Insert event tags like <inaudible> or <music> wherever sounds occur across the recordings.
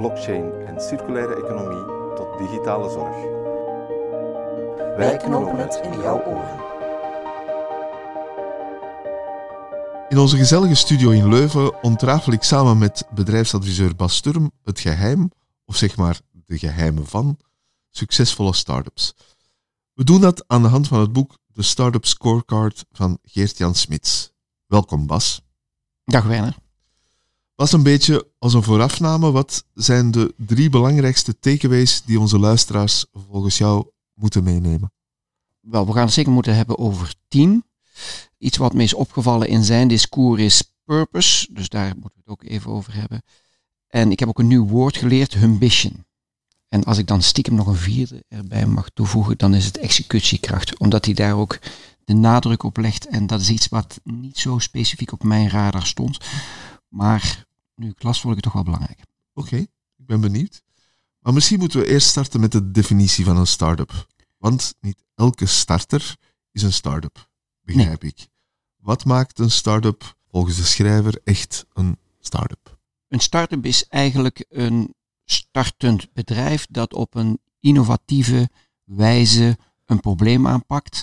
blockchain en circulaire economie tot digitale zorg. Wij knopen het in jouw oren. In onze gezellige studio in Leuven ontrafel ik samen met bedrijfsadviseur Bas Sturm het geheim, of zeg maar de geheimen van, succesvolle startups. We doen dat aan de hand van het boek The Startup Scorecard van Geert-Jan Smits. Welkom Bas. Dag Werner. Bas, een beetje als een voorafname, wat zijn de drie belangrijkste takeaways die onze luisteraars volgens jou moeten meenemen? Wel, we gaan het zeker moeten hebben over team. Iets wat me is opgevallen in zijn discours is purpose, dus daar moeten we het ook even over hebben. En ik heb ook een nieuw woord geleerd, ambition. En als ik dan stiekem nog een vierde erbij mag toevoegen, dan is het executiekracht. Omdat hij daar ook de nadruk op legt. En dat is iets wat niet zo specifiek op mijn radar stond. Maar nu ik las, vond ik het toch wel belangrijk. Oké, ik ben benieuwd. Maar misschien moeten we eerst starten met de definitie van een start-up. Want niet elke starter is een start-up, begrijp ik. Wat maakt een start-up volgens de schrijver echt een start-up? Een start-up is eigenlijk een startend bedrijf dat op een innovatieve wijze een probleem aanpakt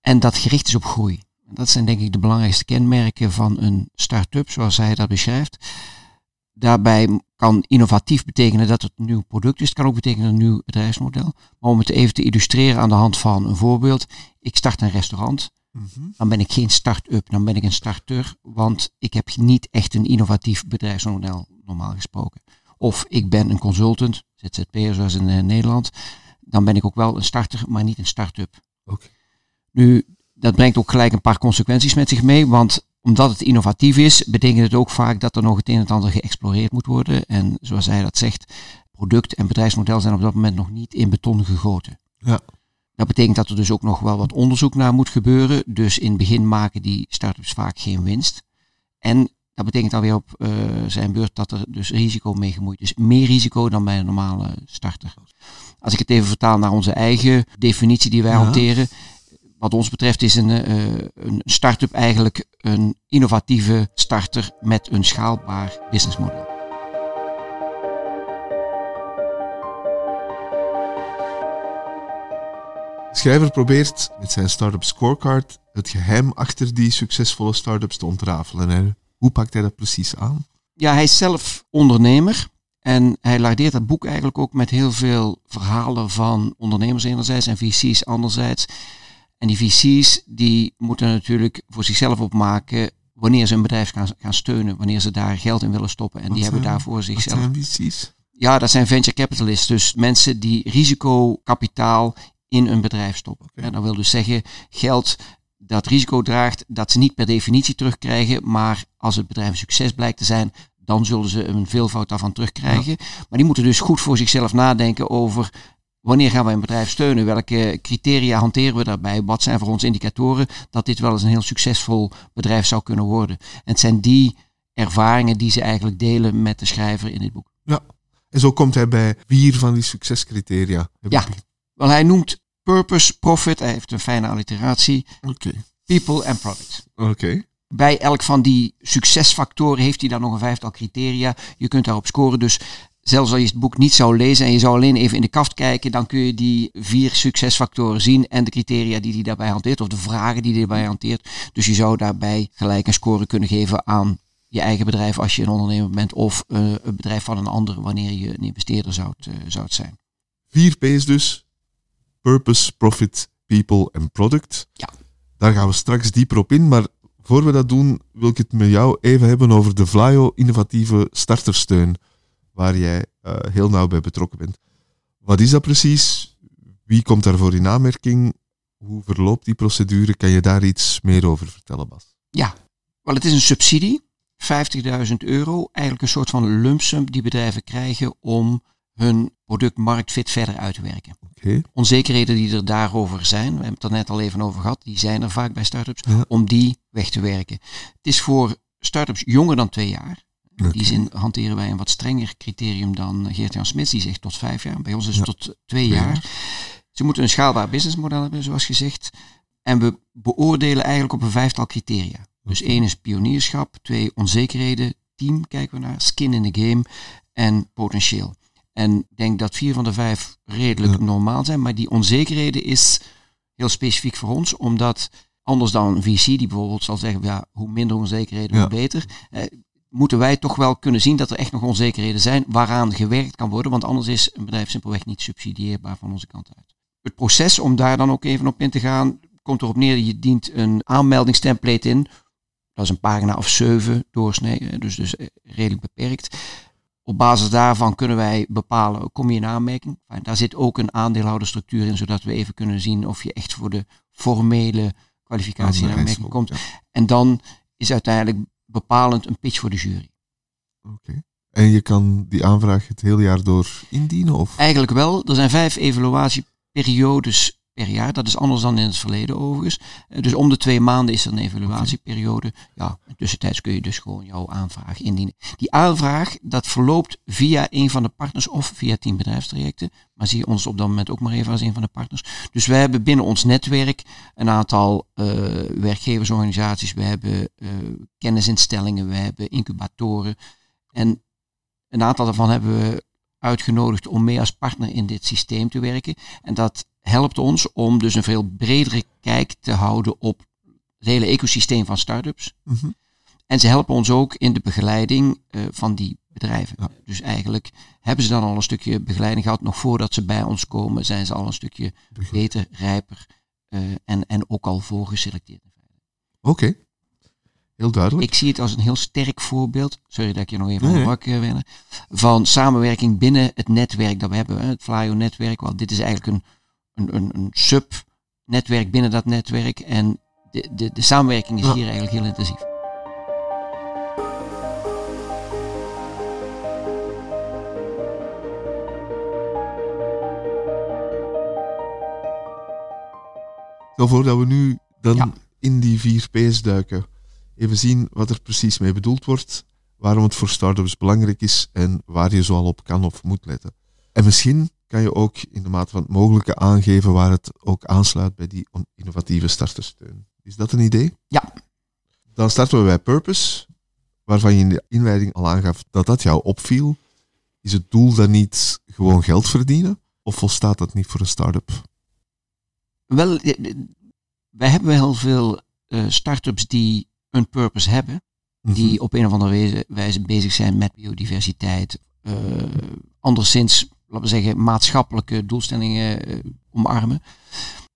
en dat gericht is op groei. Dat zijn denk ik de belangrijkste kenmerken van een start-up, zoals hij dat beschrijft. Daarbij kan innovatief betekenen dat het een nieuw product is. Het kan ook betekenen een nieuw bedrijfsmodel. Maar om het even te illustreren aan de hand van een voorbeeld. Ik start een restaurant. Dan ben ik geen start-up, dan ben ik een starter. Want ik heb niet echt een innovatief bedrijfsmodel, normaal gesproken. Of ik ben een consultant, ZZP'er zoals in uh, Nederland. Dan ben ik ook wel een starter, maar niet een start-up. Oké. Nu, dat brengt ook gelijk een paar consequenties met zich mee. Want omdat het innovatief is, betekent het ook vaak dat er nog het een en het ander geëxploreerd moet worden. En zoals hij dat zegt, product en bedrijfsmodel zijn op dat moment nog niet in beton gegoten. Ja. Dat betekent dat er dus ook nog wel wat onderzoek naar moet gebeuren. Dus in het begin maken die start-ups vaak geen winst. En dat betekent dan weer op uh, zijn beurt dat er dus risico mee gemoeid is. Meer risico dan bij een normale starter. Als ik het even vertaal naar onze eigen definitie die wij Ja. hanteren. Wat ons betreft is een, uh, een start-up eigenlijk een innovatieve starter met een schaalbaar businessmodel. De schrijver probeert met zijn startup scorecard het geheim achter die succesvolle startups te ontrafelen. En hoe pakt hij dat precies aan? Ja, hij is zelf ondernemer. En hij lardeert dat boek eigenlijk ook met heel veel verhalen van ondernemers enerzijds en VC's anderzijds. En die VC's die moeten natuurlijk voor zichzelf opmaken wanneer ze een bedrijf gaan, gaan steunen, wanneer ze daar geld in willen stoppen. En Wat die hebben daarvoor Wat zichzelf. zijn VC's? Ja, dat zijn venture capitalists, dus mensen die risicokapitaal in een bedrijf stoppen. En dat wil dus zeggen geld dat risico draagt, dat ze niet per definitie terugkrijgen, maar als het bedrijf een succes blijkt te zijn, dan zullen ze een veelvoud daarvan terugkrijgen. Maar die moeten dus goed voor zichzelf nadenken over wanneer gaan we een bedrijf steunen, welke criteria hanteren we daarbij, wat zijn voor ons indicatoren dat dit wel eens een heel succesvol bedrijf zou kunnen worden. En het zijn die ervaringen die ze eigenlijk delen met de schrijver in dit boek. Ja. En zo komt hij bij vier van die succescriteria. Ja. Wel, hij noemt purpose, profit, hij heeft een fijne alliteratie, Oké. people en product. Oké. Bij elk van die succesfactoren heeft hij dan nog een vijftal criteria. Je kunt daarop scoren, dus zelfs als je het boek niet zou lezen en je zou alleen even in de kaft kijken, dan kun je die vier succesfactoren zien en de criteria die hij daarbij hanteert, of de vragen die hij daarbij hanteert. Dus je zou daarbij gelijk een score kunnen geven aan je eigen bedrijf als je een ondernemer bent, of eh, een bedrijf van een ander wanneer je een investeerder zou, zou zijn. Vier P's dus. Purpose, profit, people en product. Ja. Daar gaan we straks dieper op in. Maar voor we dat doen, wil ik het met jou even hebben over de Vlaio innovatieve startersteun. Waar jij eh, heel nauw bij betrokken bent. Wat is dat precies? Wie komt daarvoor in aanmerking? Hoe verloopt die procedure? Kan je daar iets meer over vertellen, Bas? Ja, wel het is een subsidie, 50.000 euro, eigenlijk een soort van lump sum die bedrijven krijgen om hun product marktfit verder uit te werken. Onzekerheden die er daarover zijn, we hebben het er net al even over gehad, die zijn er vaak bij start-ups, Ja. om die weg te werken. Het is voor start-ups jonger dan twee jaar. In die zin hanteren wij een wat strenger criterium dan Geert-Jan Smits, die zegt tot vijf jaar. Bij ons is het tot twee jaar. Ze moeten een schaalbaar businessmodel hebben, zoals gezegd. En we beoordelen eigenlijk op een vijftal criteria. Dus één is pionierschap, twee onzekerheden, team kijken we naar, skin in the game en potentieel. En ik denk dat vier van de vijf redelijk Ja. normaal zijn, maar die onzekerheden is heel specifiek voor ons, omdat anders dan een VC die bijvoorbeeld zal zeggen, ja, hoe minder onzekerheden, Ja. hoe beter. Eh, moeten wij toch wel kunnen zien dat er echt nog onzekerheden zijn waaraan gewerkt kan worden, want anders is een bedrijf simpelweg niet subsidieerbaar van onze kant uit. Het proces, om daar dan ook even op in te gaan, komt erop neer, je dient een aanmeldingstemplate in. Dat is een pagina of zeven doorsnee, eh, dus, dus eh, redelijk beperkt. Op basis daarvan kunnen wij bepalen, kom je in aanmerking? Daar zit ook een aandeelhouderstructuur in, zodat we even kunnen zien of je echt voor de formele kwalificatie in aanmerking komt. En dan is uiteindelijk bepalend een pitch voor de jury. Oké. En je kan die aanvraag het hele jaar door indienen? Of? Eigenlijk wel. Er zijn vijf evaluatieperiodes per jaar. Dat is anders dan in het verleden overigens. Eh, Dus om de twee maanden is er een evaluatieperiode. Ja, tussentijds kun je dus gewoon jouw aanvraag indienen. Die aanvraag, dat verloopt via een van de partners of via tien bedrijfstrajecten. Maar zie ons op dat moment ook maar even als een van de partners. Dus wij hebben binnen ons netwerk een aantal eh, werkgeversorganisaties. We hebben eh, kennisinstellingen, we hebben incubatoren. En een aantal daarvan hebben we uitgenodigd om mee als partner in dit systeem te werken. En dat helpt ons om dus een veel bredere kijk te houden op het hele ecosysteem van start-ups. Mhm. En ze helpen ons ook in de begeleiding eh, van die bedrijven. Ja. Dus eigenlijk hebben ze dan al een stukje begeleiding gehad. Nog voordat ze bij ons komen, zijn ze al een stukje beter, rijper eh, en, en ook al voorgeselecteerd. Oké. Heel duidelijk. Ik zie het als een heel sterk voorbeeld, sorry dat ik je nog even Nee, onderbrak, eh, Werner, van samenwerking binnen het netwerk dat we hebben. hè, Het Flyo-netwerk, want dit is eigenlijk een, een, een, een sub-netwerk binnen dat netwerk. En de, de, de samenwerking is Ja. hier eigenlijk heel intensief. Stel voor dat we nu dan Ja. in die vier P's duiken. Even zien wat er precies mee bedoeld wordt, waarom het voor startups belangrijk is en waar je zoal op kan of moet letten. En misschien kan je ook in de mate van het mogelijke aangeven waar het ook aansluit bij die innovatieve startersteun. Is dat een idee? Ja. Dan starten we bij Purpose, waarvan je in de inleiding al aangaf dat dat jou opviel. Is het doel dan niet gewoon geld verdienen? Of volstaat dat niet voor een start-up? Wel, eh, eh, wij hebben heel veel eh start-ups die een purpose hebben. die Mhm. op een of andere wijze, bezig zijn met biodiversiteit. anderszins, laten we zeggen, maatschappelijke doelstellingen eh, omarmen.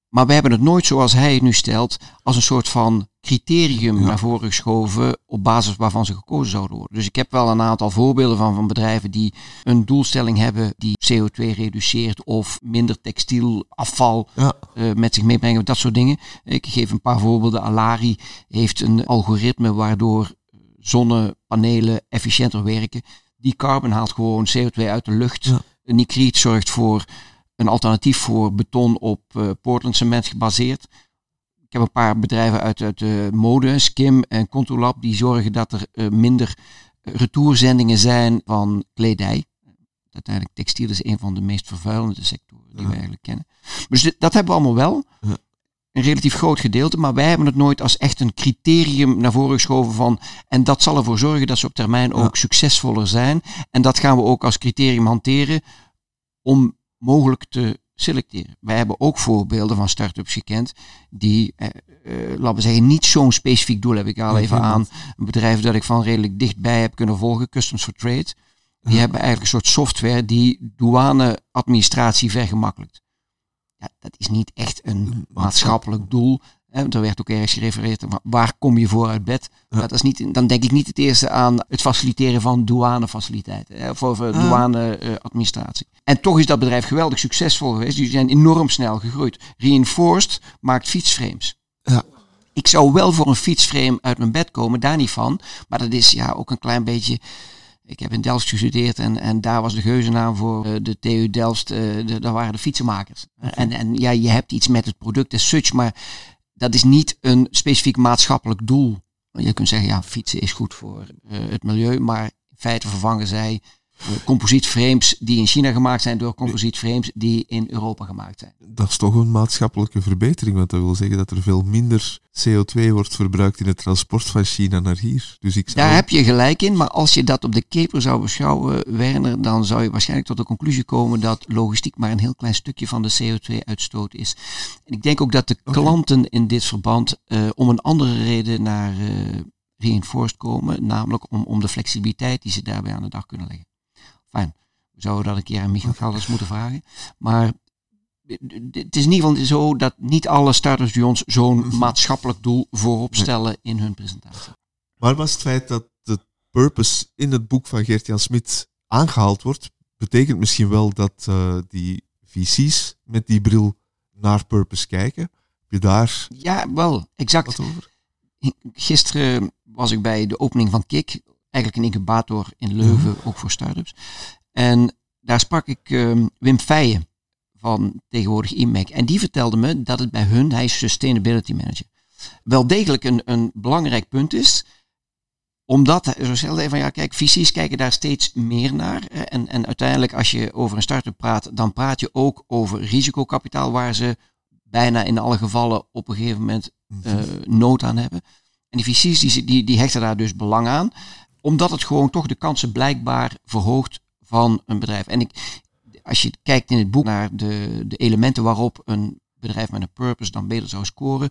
Maar we hebben het nooit zoals hij het nu stelt, als een soort van criterium Ja. naar voren geschoven op basis waarvan ze gekozen zouden worden. Dus ik heb wel een aantal voorbeelden van, van bedrijven die een doelstelling hebben die CO2 reduceert of minder textielafval Ja. eh, met zich meebrengen, dat soort dingen. Ik geef een paar voorbeelden. Alari heeft een algoritme waardoor zonnepanelen efficiënter werken. Die carbon haalt gewoon CO2 uit de lucht. Ja. Nicriet zorgt voor een alternatief voor beton op eh, Portland cement gebaseerd. Ik heb een paar bedrijven uit, uit de mode, Skim en Contolab, die zorgen dat er eh, minder eh, retourzendingen zijn van kledij. Uiteindelijk textiel is een van de meest vervuilende sectoren die Ja. we eigenlijk kennen. Dus dit- dat hebben we allemaal wel. Ja. Een relatief groot gedeelte, maar wij hebben het nooit als echt een criterium naar voren geschoven van. En dat zal ervoor zorgen dat ze op termijn ook succesvoller zijn. En dat gaan we ook als criterium hanteren om mogelijk te selecteren. Wij hebben ook voorbeelden van start-ups gekend die, eh, eh, laten we zeggen, niet zo'n specifiek doel hebben. Ik haal Ja, even aan een bedrijf dat ik van redelijk dichtbij heb kunnen volgen, Customs for Trade. Die Ja. hebben eigenlijk een soort software die douane-administratie vergemakkelijkt. Ja, dat is niet echt een maatschappelijk doel. Hè, want er werd ook ergens gerefereerd waar kom je voor uit bed? Ja. Dat is niet, dan denk ik niet het eerste aan het faciliteren van douanefaciliteiten. Of over Ah. douane-administratie. en toch is dat bedrijf geweldig succesvol geweest. Die zijn enorm snel gegroeid. Reinforced maakt fietsframes. Ja. Ik zou wel voor een fietsframe uit mijn bed komen, daar niet van. Maar dat is ja ook een klein beetje Ik heb in Delft gestudeerd en, en daar was de geuzennaam voor uh, de TU Delft, uh, de, daar waren de fietsenmakers. Okay. En, en ja, je hebt iets met het product as such, maar dat is niet een specifiek maatschappelijk doel. Je kunt zeggen, ja, fietsen is goed voor uh, het milieu, maar in feite vervangen zij composietframes die in China gemaakt zijn door composietframes die in Europa gemaakt zijn. Dat is toch een maatschappelijke verbetering, want dat wil zeggen dat er veel minder CO2 wordt verbruikt in het transport van China naar hier. Dus ik zou... Daar heb je gelijk in, maar als je dat op de keper zou beschouwen, Werner, dan zou je waarschijnlijk tot de conclusie komen dat logistiek maar een heel klein stukje van de CO2-uitstoot is. En ik denk ook dat de okay. klanten in dit verband uh, om een andere reden naar uh, reinforced komen, namelijk om, om de flexibiliteit die ze daarbij aan de dag kunnen leggen. Fijn, we zouden dat een keer aan Michael Galders moeten vragen. Maar het is in ieder geval zo dat niet alle starters bij ons zo'n maatschappelijk doel voorop stellen in hun presentatie. Maar was het feit dat de purpose in het boek van Gert-Jan Smit aangehaald wordt, betekent misschien wel dat uh, die VC's met die bril naar purpose kijken? Heb je daar ja, wel, exact. over? Gisteren was ik bij de opening van KIK, eigenlijk een incubator in Leuven, ook voor startups. En daar sprak ik uh, Wim Feijen van tegenwoordig IMEC. En die vertelde me dat het bij hun, hij is sustainability manager, wel degelijk een, een belangrijk punt is. Omdat, zo stelde hij van ja, kijk, visies kijken daar steeds meer naar. En, en uiteindelijk, als je over een start-up praat, dan praat je ook over risicokapitaal, waar ze bijna in alle gevallen op een gegeven moment uh, nood aan hebben. En die visies die, die, die hechten daar dus belang aan omdat het gewoon toch de kansen blijkbaar verhoogt van een bedrijf. En ik, als je kijkt in het boek naar de, de elementen waarop een bedrijf met een purpose dan beter zou scoren,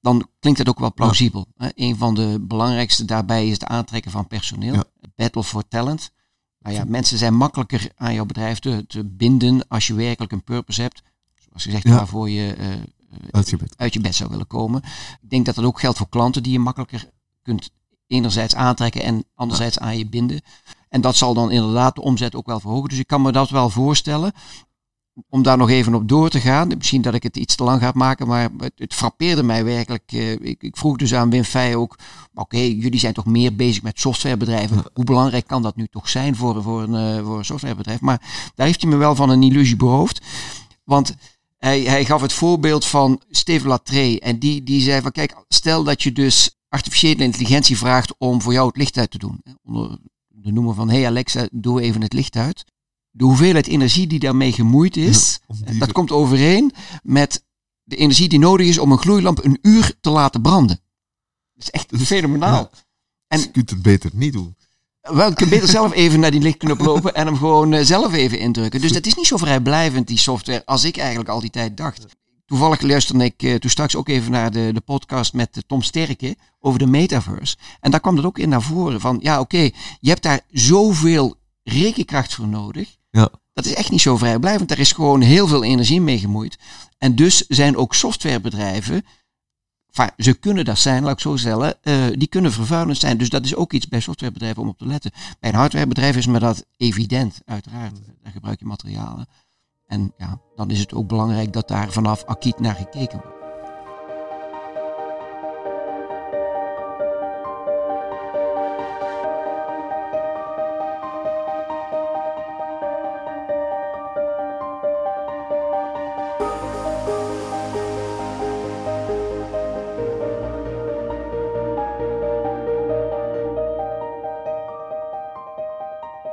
dan klinkt dat ook wel plausibel. Ja. Een van de belangrijkste daarbij is het aantrekken van personeel. Ja. Battle for talent. Nou ja, mensen zijn makkelijker aan jouw bedrijf te, te binden als je werkelijk een purpose hebt. Zoals gezegd, ja. waarvoor je, uh, uit, je bed. uit je bed zou willen komen. Ik denk dat dat ook geldt voor klanten die je makkelijker kunt enerzijds aantrekken en anderzijds aan je binden. En dat zal dan inderdaad de omzet ook wel verhogen. Dus ik kan me dat wel voorstellen. Om daar nog even op door te gaan. Misschien dat ik het iets te lang ga maken, maar het, het frappeerde mij werkelijk. Uh, ik, ik, vroeg dus aan Wim Fey ook, oké, jullie zijn toch meer bezig met softwarebedrijven. Hoe belangrijk kan dat nu toch zijn voor, voor, een, uh, voor een softwarebedrijf? Maar daar heeft hij me wel van een illusie beroofd. Want hij, hij gaf het voorbeeld van Steve Latree. En die, die zei van, kijk, stel dat je dus artificiële intelligentie vraagt om voor jou het licht uit te doen. Onder de noemer van, hey Alexa, doe even het licht uit. De hoeveelheid energie die daarmee gemoeid is, ja, dat komt overeen met de energie die nodig is om een gloeilamp een uur te laten branden. Dat is echt fenomenaal. Ja, en, je kunt het beter niet doen. Wel, ik kan beter zelf <laughs> even naar die lichtknop lopen en hem gewoon uh, zelf even indrukken. Dus <laughs> dat is niet zo vrijblijvend, die software, als ik eigenlijk al die tijd dacht. Toevallig luisterde ik uh, toen straks ook even naar de, de podcast met uh, Tom Sterke over de metaverse. En daar kwam dat ook in naar voren van, ja oké, okay, je hebt daar zoveel rekenkracht voor nodig. Ja. Dat is echt niet zo vrijblijvend. Er is gewoon heel veel energie mee gemoeid. En dus zijn ook softwarebedrijven, ze kunnen dat zijn, laat ik zo stellen, uh, die kunnen vervuilend zijn. Dus dat is ook iets bij softwarebedrijven om op te letten. Bij een hardwarebedrijf is me dat evident, uiteraard. Daar gebruik je materialen. En ja, dan is het ook belangrijk dat daar vanaf Akiet naar gekeken wordt.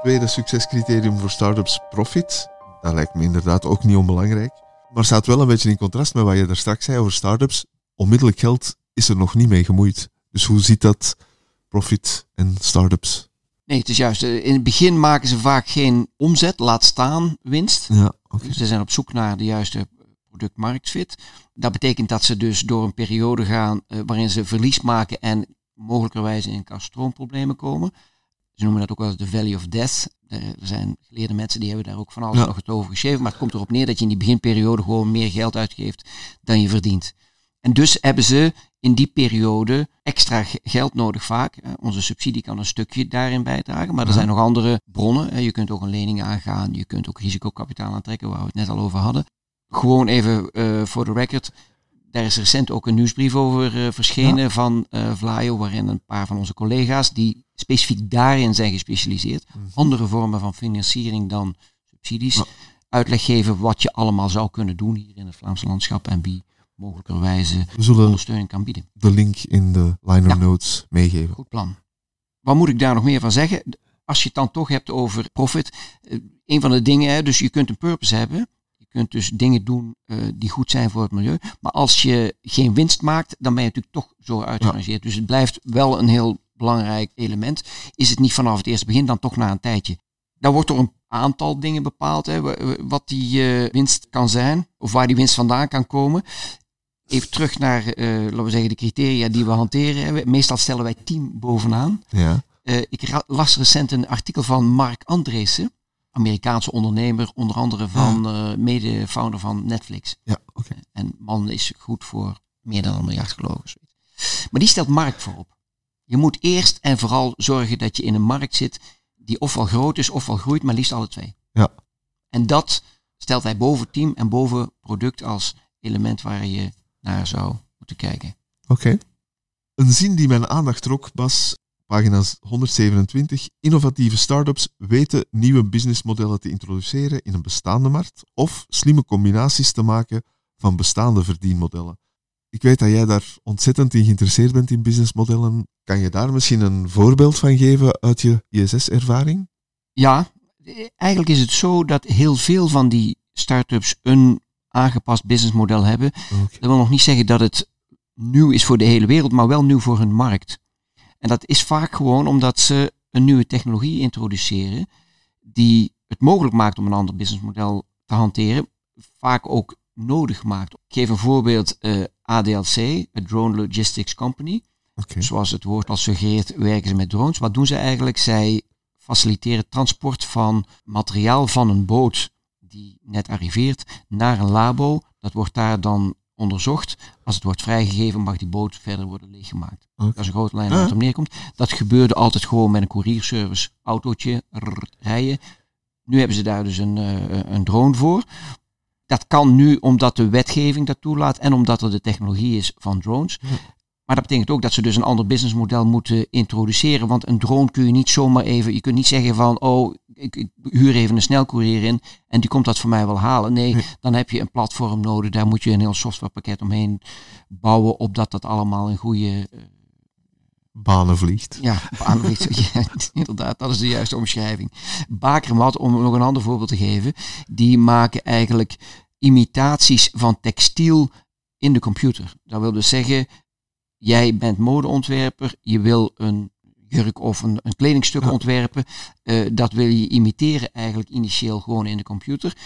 Tweede succescriterium voor startups profit. Dat lijkt me inderdaad ook niet onbelangrijk. Maar staat wel een beetje in contrast met wat je daar straks zei over startups. Onmiddellijk geld is er nog niet mee gemoeid. Dus hoe ziet dat profit en startups? Nee, het is juist. Eh, in het begin maken ze vaak geen omzet, laat staan winst. Ja, okay. Dus ze zijn op zoek naar de juiste product-marktfit. Dat betekent dat ze dus door een periode gaan uh, waarin ze verlies maken en mogelijkerwijs in kaststroomproblemen komen. Ze noemen dat ook wel eens de Valley of Death. Er zijn geleerde mensen die hebben daar ook van alles ja. nog het over geschreven. Maar het komt erop neer dat je in die beginperiode gewoon meer geld uitgeeft dan je verdient. En dus hebben ze in die periode extra geld nodig vaak. Onze subsidie kan een stukje daarin bijdragen. Maar er zijn nog andere bronnen. Je kunt ook een lening aangaan. Je kunt ook risicokapitaal aantrekken, waar we het net al over hadden. Gewoon even uh, voor de record. Daar is recent ook een nieuwsbrief over uh, verschenen ja. van uh, Vlaio, waarin een paar van onze collega's die specifiek daarin zijn gespecialiseerd. Mhm. Andere vormen van financiering dan subsidies. Ja. Uitleg geven wat je allemaal zou kunnen doen hier in het Vlaamse landschap en wie mogelijkerwijze We zullen ondersteuning kan bieden. de link in de liner Ja. notes meegeven. Goed plan. Wat moet ik daar nog meer van zeggen? Als je het dan toch hebt over profit. eh, Een van de dingen, dus je kunt een purpose hebben. Je kunt dus dingen doen eh, die goed zijn voor het milieu. Maar als je geen winst maakt, dan ben je natuurlijk toch zo uitgerangeerd. Dus het blijft wel een heel belangrijk element. Is het niet vanaf het eerste begin, dan toch na een tijdje. Daar wordt door een aantal dingen bepaald, hè, wa- wa- wat die eh, winst kan zijn. Of waar die winst vandaan kan komen. Even terug naar, eh, laten we zeggen, de criteria die we hanteren. Meestal stellen wij 10 bovenaan. Ja. Eh, ik las recent een artikel van Mark Andreessen, Amerikaanse ondernemer, onder andere van eh, mede-founder van Netflix. Ja, oké. En man is goed voor meer dan een miljard geloof ik. Maar die stelt markt voorop. Je moet eerst en vooral zorgen dat je in een markt zit die ofwel groot is ofwel groeit, maar liefst alle twee. Ja. En dat stelt hij boven team en boven product als element waar je naar zou moeten kijken. Oké. Een zin die mijn aandacht trok, Bas, pagina 127. Innovatieve start-ups weten nieuwe businessmodellen te introduceren in een bestaande markt of slimme combinaties te maken van bestaande verdienmodellen. Ik weet dat jij daar ontzettend in geïnteresseerd bent in businessmodellen. Kan je daar misschien een voorbeeld van geven uit je ISS-ervaring? Ja, eigenlijk is het zo dat heel veel van die start-ups een aangepast businessmodel hebben. Dat wil nog niet zeggen dat het nieuw is voor de hele wereld, maar wel nieuw voor hun markt. En dat is vaak gewoon omdat ze een nieuwe technologie introduceren die het mogelijk maakt om een ander businessmodel te hanteren, vaak ook nodig maakt. Ik geef een voorbeeld, eh, ADLC, het Drone Logistics Company. Oké. Zoals het woord al suggereert, werken ze met drones. Wat doen ze eigenlijk? Zij faciliteren transport van materiaal van een boot die net arriveert naar een labo. Dat wordt daar dan onderzocht. Als het wordt vrijgegeven, mag die boot verder worden leeggemaakt. Oké. Dat is een grote lijn Ja. waar het om neerkomt. Dat gebeurde altijd gewoon met een courierservice autootje rrr, rijden. Nu hebben ze daar dus een, eh, een drone voor. Dat kan nu omdat de wetgeving dat toelaat en omdat er de technologie is van drones. Ja. Maar dat betekent ook dat ze dus een ander businessmodel moeten introduceren. Want een drone kun je niet zomaar even. Je kunt niet zeggen van oh, ik, ik huur even een snelcourier in en die komt dat voor mij wel halen. Nee, Nee. dan heb je een platform nodig. Daar moet je een heel softwarepakket omheen bouwen, opdat dat allemaal een goede eh, Banen vliegt. ja, <laughs> ja, inderdaad, dat is de juiste omschrijving. Bakermat, om nog een ander voorbeeld te geven, die maken eigenlijk imitaties van textiel in de computer. Dat wil dus zeggen, jij bent modeontwerper, je wil een jurk of een, een kledingstuk Ja. ontwerpen. eh, dat wil je imiteren eigenlijk initieel gewoon in de computer.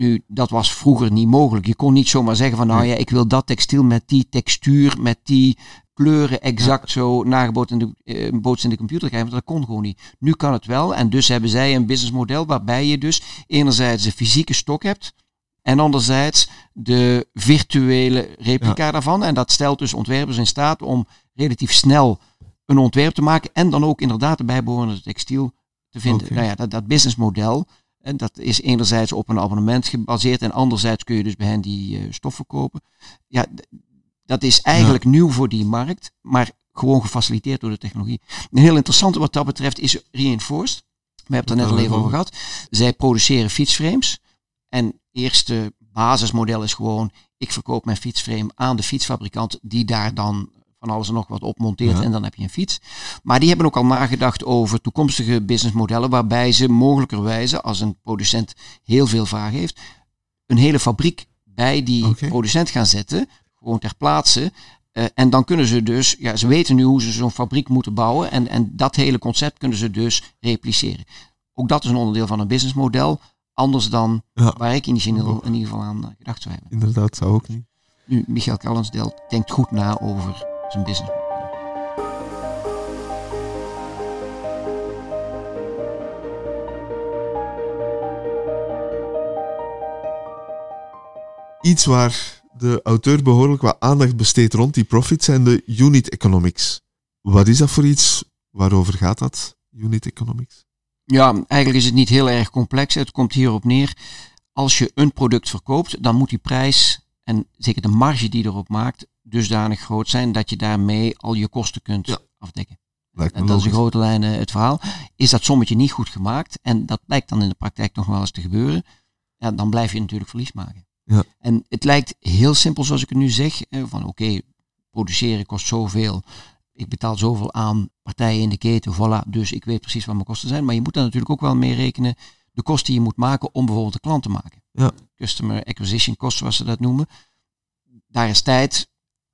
Nu, dat was vroeger niet mogelijk. Je kon niet zomaar zeggen van nou ja, ik wil dat textiel met die textuur, met die kleuren exact zo nagebootst in, de, eh, bootst in de computer krijgen. Want dat kon gewoon niet. Nu kan het wel. En dus hebben zij een businessmodel waarbij je dus enerzijds de fysieke stok hebt. En anderzijds de virtuele replica daarvan. En dat stelt dus ontwerpers in staat om relatief snel een ontwerp te maken. En dan ook inderdaad de bijbehorende textiel te vinden. Nou ja, dat, dat businessmodel. En dat is enerzijds op een abonnement gebaseerd. En anderzijds kun je dus bij hen die eh, stoffen kopen. Ja, dat is eigenlijk nieuw voor die markt. Maar gewoon gefaciliteerd door de technologie. Een heel interessante wat dat betreft is Reinforced. We hebben het er net al even over gehad. Zij produceren fietsframes. En het eerste basismodel is gewoon, ik verkoop mijn fietsframe aan de fietsfabrikant die daar dan van alles en nog wat op monteert Ja. en dan heb je een fiets. Maar die hebben ook al nagedacht over toekomstige businessmodellen waarbij ze mogelijkerwijze, als een producent heel veel vraag heeft, een hele fabriek bij die producent gaan zetten, gewoon ter plaatse. Eh, en dan kunnen ze dus, ja, ze weten nu hoe ze zo'n fabriek moeten bouwen en, en dat hele concept kunnen ze dus repliceren. Ook dat is een onderdeel van een businessmodel, anders dan Ja, waar ik initieel in ieder geval aan gedacht zou hebben. inderdaad, zou ook niet. Nu, Michael Callensdale denkt goed na over zijn business. Iets waar de auteur behoorlijk wat aandacht besteedt rond die profits zijn de unit economics. Wat is dat voor iets? Waarover gaat dat, unit economics? Ja, eigenlijk is het niet heel erg complex. Het komt hierop neer. Als je een product verkoopt, dan moet die prijs en zeker de marge die erop maakt, dusdanig groot zijn dat je daarmee al je kosten kunt Ja. afdekken. Lijkt me En dat is in grote lijnen het verhaal. Is dat sommetje niet goed gemaakt, en dat blijkt dan in de praktijk nog wel eens te gebeuren, ja, dan blijf je natuurlijk verlies maken. Ja. En het lijkt heel simpel zoals ik het nu zeg, eh, van oké, produceren kost zoveel, ik betaal zoveel aan partijen in de keten, voilà, dus ik weet precies wat mijn kosten zijn. Maar je moet daar natuurlijk ook wel mee rekenen de kosten die je moet maken om bijvoorbeeld een klant te maken. Ja. Customer acquisition cost, zoals ze dat noemen. Daar is tijd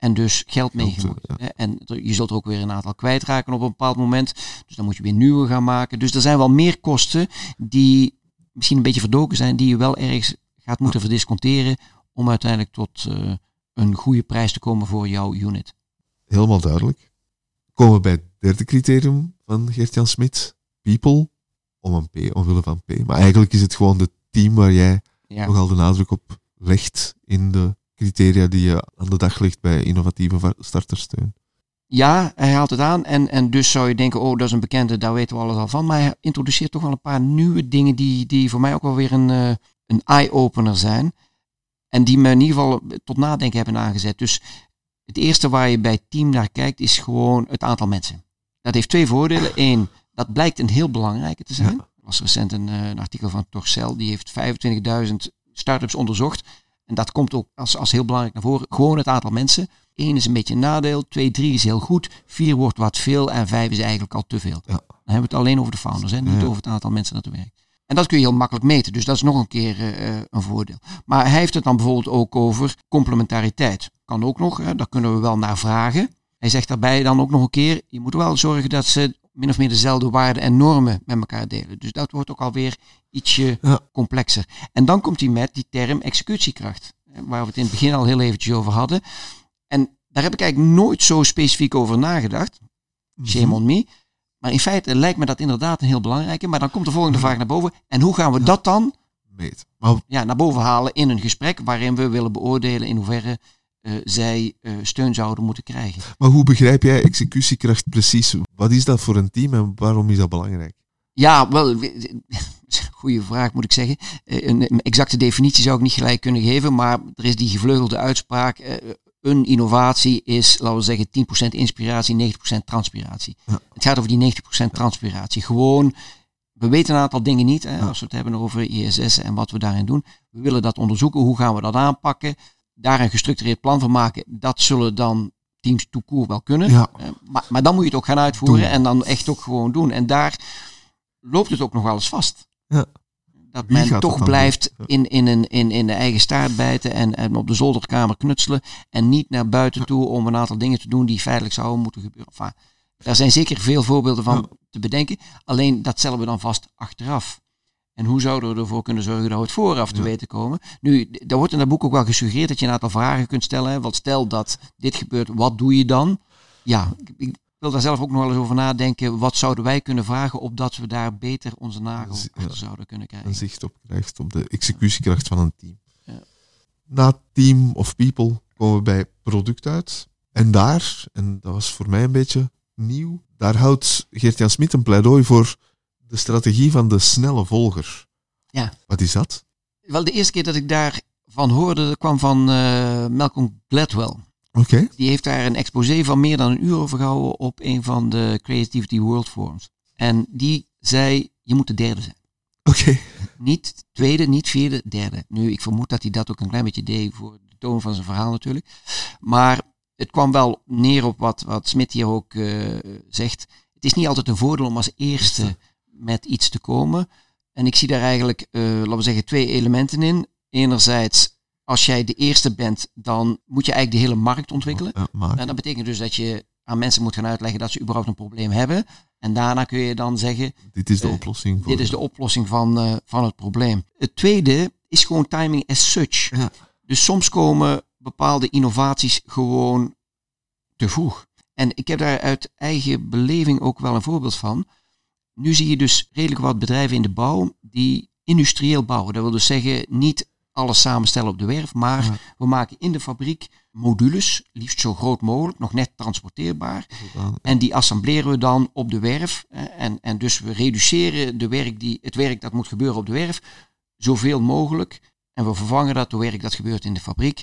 en dus geld mee Geld, gemoeid. ja. hè. En je zult er ook weer een aantal kwijtraken op een bepaald moment. Dus dan moet je weer nieuwe gaan maken. Dus er zijn wel meer kosten die misschien een beetje verdoken zijn, die je wel ergens gaat moeten verdisconteren om uiteindelijk tot eh, een goede prijs te komen voor jouw unit. Helemaal duidelijk. Komen we bij het derde criterium van Gert-Jan Smit. People. Om een P, omwille van P. Maar eigenlijk is het gewoon het team waar jij Ja. nogal de nadruk op legt in de criteria die je aan de dag legt bij innovatieve va- startersteun. Ja, hij haalt het aan. En, en dus zou je denken, oh, dat is een bekende, daar weten we alles al van. Maar hij introduceert toch wel een paar nieuwe dingen die, die voor mij ook wel weer een, eh, een eye-opener zijn. En die me in ieder geval tot nadenken hebben aangezet. Dus het eerste waar je bij team naar kijkt, is gewoon het aantal mensen. Dat heeft twee voordelen. Eén, dat blijkt een heel belangrijke te zijn. Er was recent een, eh, een artikel van Torcel, die heeft 25.000 start-ups onderzocht. En dat komt ook als, als heel belangrijk naar voren. Gewoon het aantal mensen. Eén is een beetje een nadeel. Twee, drie is heel goed. Vier wordt wat veel. En vijf is eigenlijk al te veel. Ja. Dan hebben we het alleen over de founders. Hè? Niet Ja. over het aantal mensen dat er werkt. En dat kun je heel makkelijk meten. Dus dat is nog een keer eh, een voordeel. Maar hij heeft het dan bijvoorbeeld ook over complementariteit. Kan ook nog. Hè? Daar kunnen we wel naar vragen. Hij zegt daarbij dan ook nog een keer. Je moet wel zorgen dat ze min of meer dezelfde waarden en normen met elkaar delen. Dus dat wordt ook alweer ietsje Ja. complexer. En dan komt hij met die term executiekracht. Waar we het in het begin al heel eventjes over hadden. En daar heb ik eigenlijk nooit zo specifiek over nagedacht. Shame on me. Maar in feite lijkt me dat inderdaad een heel belangrijke. Maar dan komt de volgende vraag naar boven. En hoe gaan we dat dan ja, naar boven halen in een gesprek waarin we willen beoordelen in hoeverre zij eh, steun zouden moeten krijgen? Maar hoe begrijp jij executiekracht precies? Wat is dat voor een team en waarom is dat belangrijk? Ja, wel, <laughs> goede vraag moet ik zeggen. Eh, Een exacte definitie zou ik niet gelijk kunnen geven, maar er is die gevleugelde uitspraak. eh, Een innovatie is, laten we zeggen, 10% inspiratie, 90% transpiratie. Ja. Het gaat over die 90% transpiratie. Gewoon, we weten een aantal dingen niet, hè, als we het hebben over ISS en wat we daarin doen. We willen dat onderzoeken, hoe gaan we dat aanpakken? Daar een gestructureerd plan van maken. Dat zullen dan teams toekoer wel kunnen. Ja. Eh, maar, maar dan moet je het ook gaan uitvoeren Doen. en dan echt ook gewoon doen. En daar loopt het ook nog wel eens vast. Ja. Dat Wie men toch blijft? Ja. in, in, een, in, in de eigen staart bijten en, en op de zolderkamer knutselen. En niet naar buiten toe om een aantal dingen te doen die feitelijk zouden moeten gebeuren. Enfin, daar zijn zeker veel voorbeelden van te bedenken. Alleen dat stellen we dan vast achteraf. En hoe zouden we ervoor kunnen zorgen dat we het vooraf te Ja. weten komen? Nu, daar wordt in dat boek ook wel gesuggereerd dat je een aantal vragen kunt stellen. Want stel dat dit gebeurt, wat doe je dan? Ja, ik- wil daar zelf ook nog wel eens over nadenken. Wat zouden wij kunnen vragen opdat we daar beter onze nagel ja. achter zouden kunnen krijgen? Een zicht op krijgt op de executiekracht van een team. Ja. Na team of people komen we bij product uit. En daar, en dat was voor mij een beetje nieuw, daar houdt Geert-Jan Smit een pleidooi voor de strategie van de snelle volger. Ja. Wat is dat? Wel, de eerste keer dat ik daarvan hoorde, dat kwam van eh, Malcolm Gladwell. Oké. Die heeft daar een exposé van meer dan een uur over gehouden op een van de Creativity World Forums. En die zei, je moet de derde zijn. Oké. Niet tweede, niet vierde, derde. Nu, ik vermoed dat hij dat ook een klein beetje deed voor de toon van zijn verhaal natuurlijk. Maar het kwam wel neer op wat, wat Smit hier ook eh, zegt. Het is niet altijd een voordeel om als eerste met iets te komen. En ik zie daar eigenlijk, eh, laten we zeggen, twee elementen in. Enerzijds, als jij de eerste bent, dan moet je eigenlijk de hele markt ontwikkelen. Maar. En dat betekent dus dat je aan mensen moet gaan uitleggen dat ze überhaupt een probleem hebben. En daarna kun je dan zeggen, Dit is de eh, oplossing. Voor dit is de oplossing van, eh, van het probleem. Het tweede is gewoon timing as such. Ja. Dus soms komen bepaalde innovaties gewoon te vroeg. En ik heb daar uit eigen beleving ook wel een voorbeeld van. Nu zie je dus redelijk wat bedrijven in de bouw die industrieel bouwen. Dat wil dus zeggen niet alles samenstellen op de werf, maar Ja. we maken in de fabriek modules, liefst zo groot mogelijk, nog net transporteerbaar. En die assembleren we dan op de werf. En, en dus we reduceren de werk die, het werk dat moet gebeuren op de werf zoveel mogelijk. En we vervangen dat door werk dat gebeurt in de fabriek.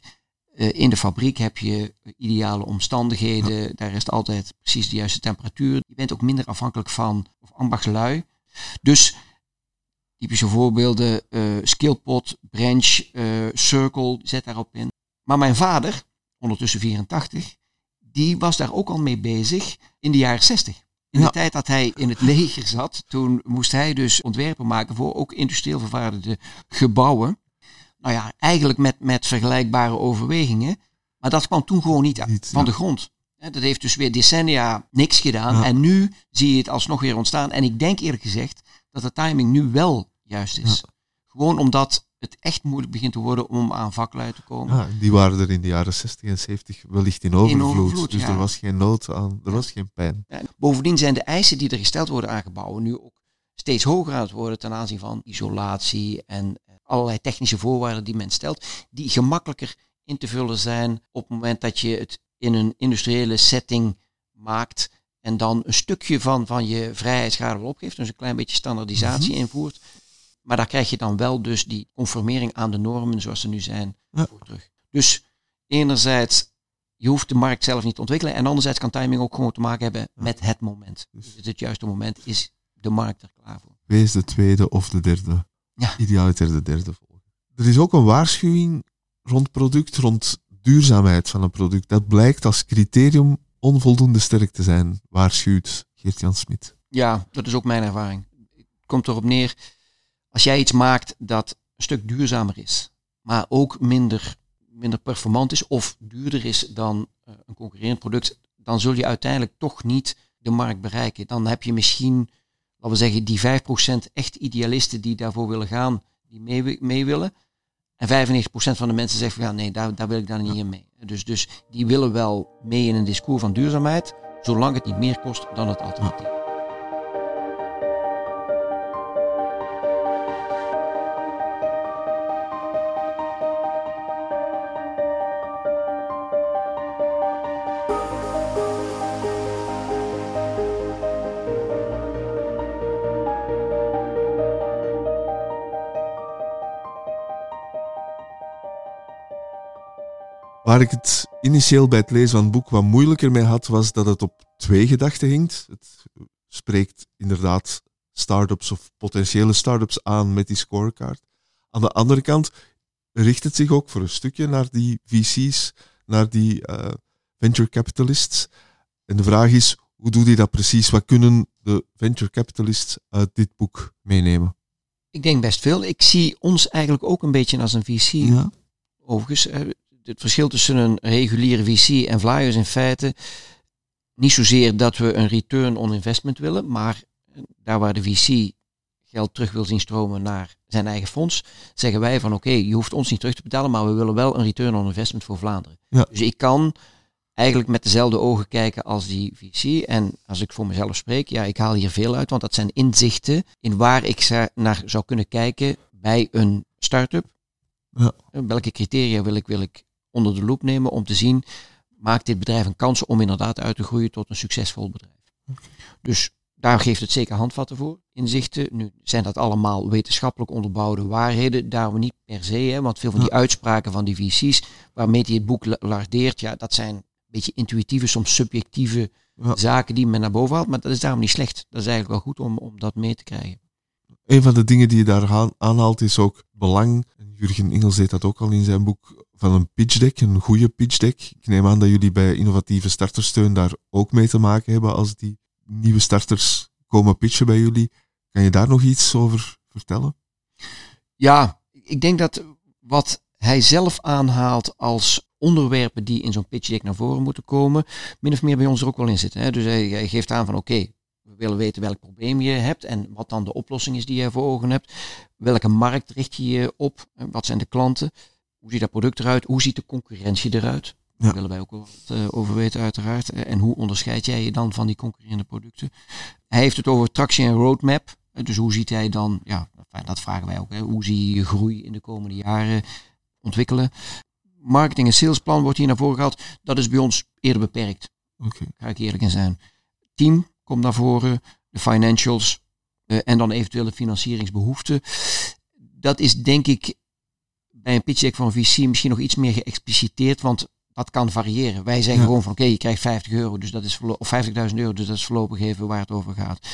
In de fabriek heb je ideale omstandigheden. Daar is het altijd precies de juiste temperatuur. Je bent ook minder afhankelijk van of ambachtslui. Dus typische voorbeelden, uh, skillpot, branch, uh, circle, zet daarop in. Maar mijn vader, ondertussen 84, die was daar ook al mee bezig in de jaren 60. In de tijd dat hij in het leger zat, toen moest hij dus ontwerpen maken voor ook industrieel vervaardigde gebouwen. Nou ja, eigenlijk met, met vergelijkbare overwegingen. Maar dat kwam toen gewoon niet, niet van de grond. Dat heeft dus weer decennia niks gedaan. En nu zie je het alsnog weer ontstaan. En ik denk eerlijk gezegd dat de timing nu wel juist is. Gewoon omdat het echt moeilijk begint te worden om aan vaklui te komen. Ja, die waren er in de jaren 60 en 70 wellicht in overvloed. dus er was geen nood aan, er was geen pijn. bovendien zijn de eisen die er gesteld worden aan gebouwen nu ook steeds hoger aan het worden ten aanzien van isolatie en allerlei technische voorwaarden die men stelt, die gemakkelijker in te vullen zijn op het moment dat je het in een industriële setting maakt en dan een stukje van, van je vrijheidsgraad opgeeft, dus een klein beetje standaardisatie mhm. invoert. Maar daar krijg je dan wel dus die conformering aan de normen zoals ze nu zijn voor terug. Dus enerzijds, je hoeft de markt zelf niet te ontwikkelen. En anderzijds kan timing ook gewoon te maken hebben met het moment. Dus, dus het juiste moment is de markt er klaar voor. Wees de tweede of de derde. Ja. Idealiter de derde volgen. Er is ook een waarschuwing rond product, rond duurzaamheid van een product. Dat blijkt als criterium onvoldoende sterk te zijn, waarschuwt Geert-Jan Smit. Ja, dat is ook mijn ervaring. Het komt erop neer, als jij iets maakt dat een stuk duurzamer is, maar ook minder, minder performant is of duurder is dan eh, een concurrerend product, dan zul je uiteindelijk toch niet de markt bereiken. Dan heb je misschien, laten we zeggen, die 5% echt idealisten die daarvoor willen gaan, die mee, mee willen. En 95% van de mensen zeggen van ja, nee, daar, daar wil ik dan niet in mee. Dus, dus die willen wel mee in een discours van duurzaamheid, zolang het niet meer kost dan het alternatief. Waar ik het initieel bij het lezen van het boek wat moeilijker mee had, was dat het op twee gedachten hinkt. Het spreekt inderdaad start-ups of potentiële start-ups aan met die scorecard. Aan de andere kant richt het zich ook voor een stukje naar die VC's, naar die uh, venture capitalists. En de vraag is, hoe doe je dat precies? Wat kunnen de venture capitalists uit dit boek meenemen? Ik denk best veel. Ik zie ons eigenlijk ook een beetje als een VC. Ja. Overigens, eh, het verschil tussen een reguliere VC en Flyers in feite niet zozeer dat we een return on investment willen, maar daar waar de VC geld terug wil zien stromen naar zijn eigen fonds, zeggen wij van oké, je hoeft ons niet terug te betalen, maar we willen wel een return on investment voor Vlaanderen. Ja. Dus ik kan eigenlijk met dezelfde ogen kijken als die VC. En als ik voor mezelf spreek, ja, ik haal hier veel uit, want dat zijn inzichten in waar ik naar zou kunnen kijken bij een start-up. Ja. Welke criteria wil ik, wil ik onder de loep nemen om te zien, maakt dit bedrijf een kans om inderdaad uit te groeien tot een succesvol bedrijf. Dus daar geeft het zeker handvatten voor, inzichten. Nu zijn dat allemaal wetenschappelijk onderbouwde waarheden, daar we niet per se, hè, want veel van die uitspraken van die VC's, waarmee hij het boek lardeert, ja, dat zijn een beetje intuïtieve, soms subjectieve zaken die men naar boven haalt, maar dat is daarom niet slecht. Dat is eigenlijk wel goed om, om dat mee te krijgen. Een van de dingen die je daar aanhaalt is ook belang. Jurgen Ingels deed dat ook al in zijn boek van een pitch deck, een goede pitch deck. Ik neem aan dat jullie bij innovatieve startersteun daar ook mee te maken hebben als die nieuwe starters komen pitchen bij jullie. Kan je daar nog iets over vertellen? Ja, ik denk dat wat hij zelf aanhaalt als onderwerpen die in zo'n pitch deck naar voren moeten komen, min of meer bij ons er ook wel in zitten. Hè? Dus hij, geeft aan van oké, willen weten welk probleem je hebt en wat dan de oplossing is die je voor ogen hebt. Welke markt richt je je op? Wat zijn de klanten? Hoe ziet dat product eruit? Hoe ziet de concurrentie eruit? Daar willen wij ook wat uh, over weten uiteraard. Eh, en hoe onderscheid jij je dan van die concurrerende producten? Hij heeft het over tractie en roadmap. Eh, dus hoe ziet hij dan, ja, dat vragen wij ook. Hè, hoe zie je je groei in de komende jaren ontwikkelen? Marketing en salesplan wordt hier naar voren gehaald. Dat is bij ons eerder beperkt. Okay. Ga ik eerlijk in zijn. Team komt naar voren. De financials. en dan eventuele financieringsbehoeften. Dat is denk ik bij een pitch deck van een VC misschien nog iets meer geëxpliciteerd, want dat kan variëren. Wij zeggen Ja. gewoon van oké, je krijgt 50 euro, dus dat is of 50.000 euro, dus dat is voorlopig even waar het over gaat.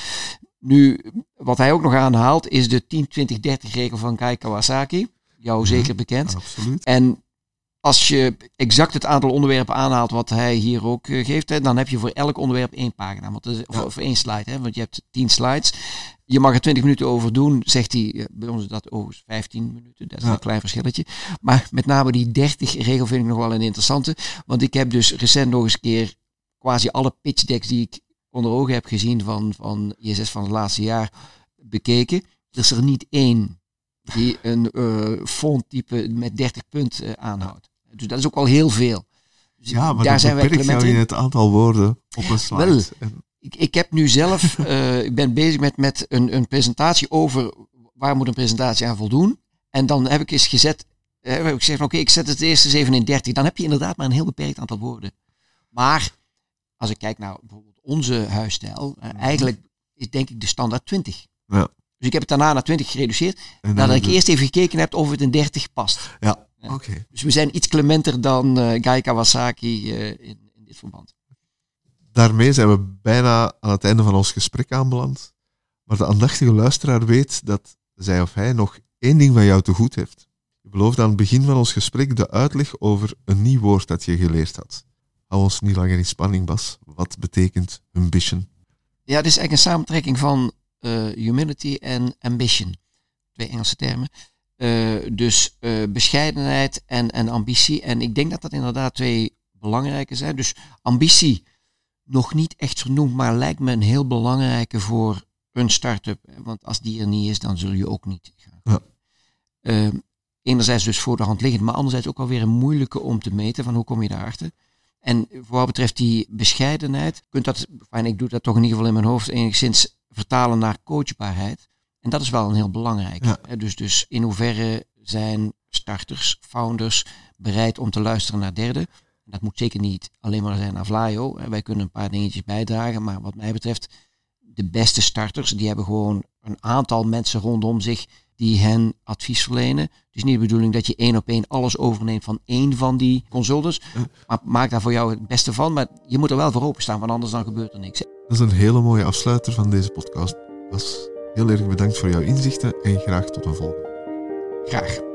Nu, wat hij ook nog aanhaalt, is de 10-20-30 regel van Kai Kawasaki. Jou Mhm. zeker bekend. Absoluut. En als je exact het aantal onderwerpen aanhaalt wat hij hier ook eh, geeft, hè, dan heb je voor elk onderwerp één pagina. Want, is- of, één slide, hè, want je hebt 10 slides. Je mag er 20 minuten over doen, zegt hij. eh, Bij ons is dat overigens 15 minuten, dat is Ja. een klein verschilletje. Maar met name die 30 regel vind ik nog wel een interessante. Want ik heb dus recent nog eens een keer quasi alle pitch decks die ik onder ogen heb gezien van, van ISS van het laatste jaar bekeken. Er is er niet één die een eh fonttype met 30 punten eh, aanhoudt. Dus dat is ook wel heel veel. Dus Ja, maar daar zijn wij jou in het aantal woorden op een slide. Wel. Ik, ik heb nu zelf, <laughs> eh, ik ben bezig met, met een, een presentatie over waar moet een presentatie aan voldoen. En dan heb ik eens gezet, heb ik gezegd, oké, ik zet het eerste eens even in 30. Dan heb je inderdaad maar een heel beperkt aantal woorden. Maar als ik kijk naar bijvoorbeeld onze huisstijl, eh, eigenlijk is denk ik de standaard 20. Ja. Dus ik heb het daarna naar 20 gereduceerd, nadat ik eerst even gekeken heb of het in 30 past. Ja, oké. Dus we zijn iets clementer dan eh Gai Kawasaki eh, in, in dit verband. Daarmee zijn we bijna aan het einde van ons gesprek aanbeland. Maar de aandachtige luisteraar weet dat zij of hij nog één ding van jou te goed heeft. Je beloofde aan het begin van ons gesprek de uitleg over een nieuw woord dat je geleerd had. Hou ons niet langer in spanning, Bas. Wat betekent ambition? Ja, dit is eigenlijk een samentrekking van humility en ambition. Twee Engelse termen. Eh, dus eh, bescheidenheid en, en ambitie. En ik denk dat dat inderdaad twee belangrijke zijn. Dus ambitie nog niet echt vernoemd, maar lijkt me een heel belangrijke voor een start-up. Want als die er niet is, dan zul je ook niet gaan. Ja. Eh, enerzijds dus voor de hand liggend, maar anderzijds ook alweer een moeilijke om te meten. Van hoe kom je daarachter? En voor wat betreft die bescheidenheid, kunt dat, en ik doe dat toch in ieder geval in mijn hoofd, enigszins vertalen naar coachbaarheid. En dat is wel een heel belangrijk. Ja. Dus, dus in hoeverre zijn starters, founders bereid om te luisteren naar derden? En dat moet zeker niet alleen maar zijn naar Vlaio. Wij kunnen een paar dingetjes bijdragen, maar wat mij betreft, de beste starters, die hebben gewoon een aantal mensen rondom zich die hen advies verlenen. Het is niet de bedoeling dat je één op één alles overneemt van één van die consultants. Maar maak daar voor jou het beste van. Maar je moet er wel voor openstaan, want anders dan gebeurt er niks. Dat is een hele mooie afsluiter van deze podcast. Bas, heel erg bedankt voor jouw inzichten en graag tot een volgende. Graag.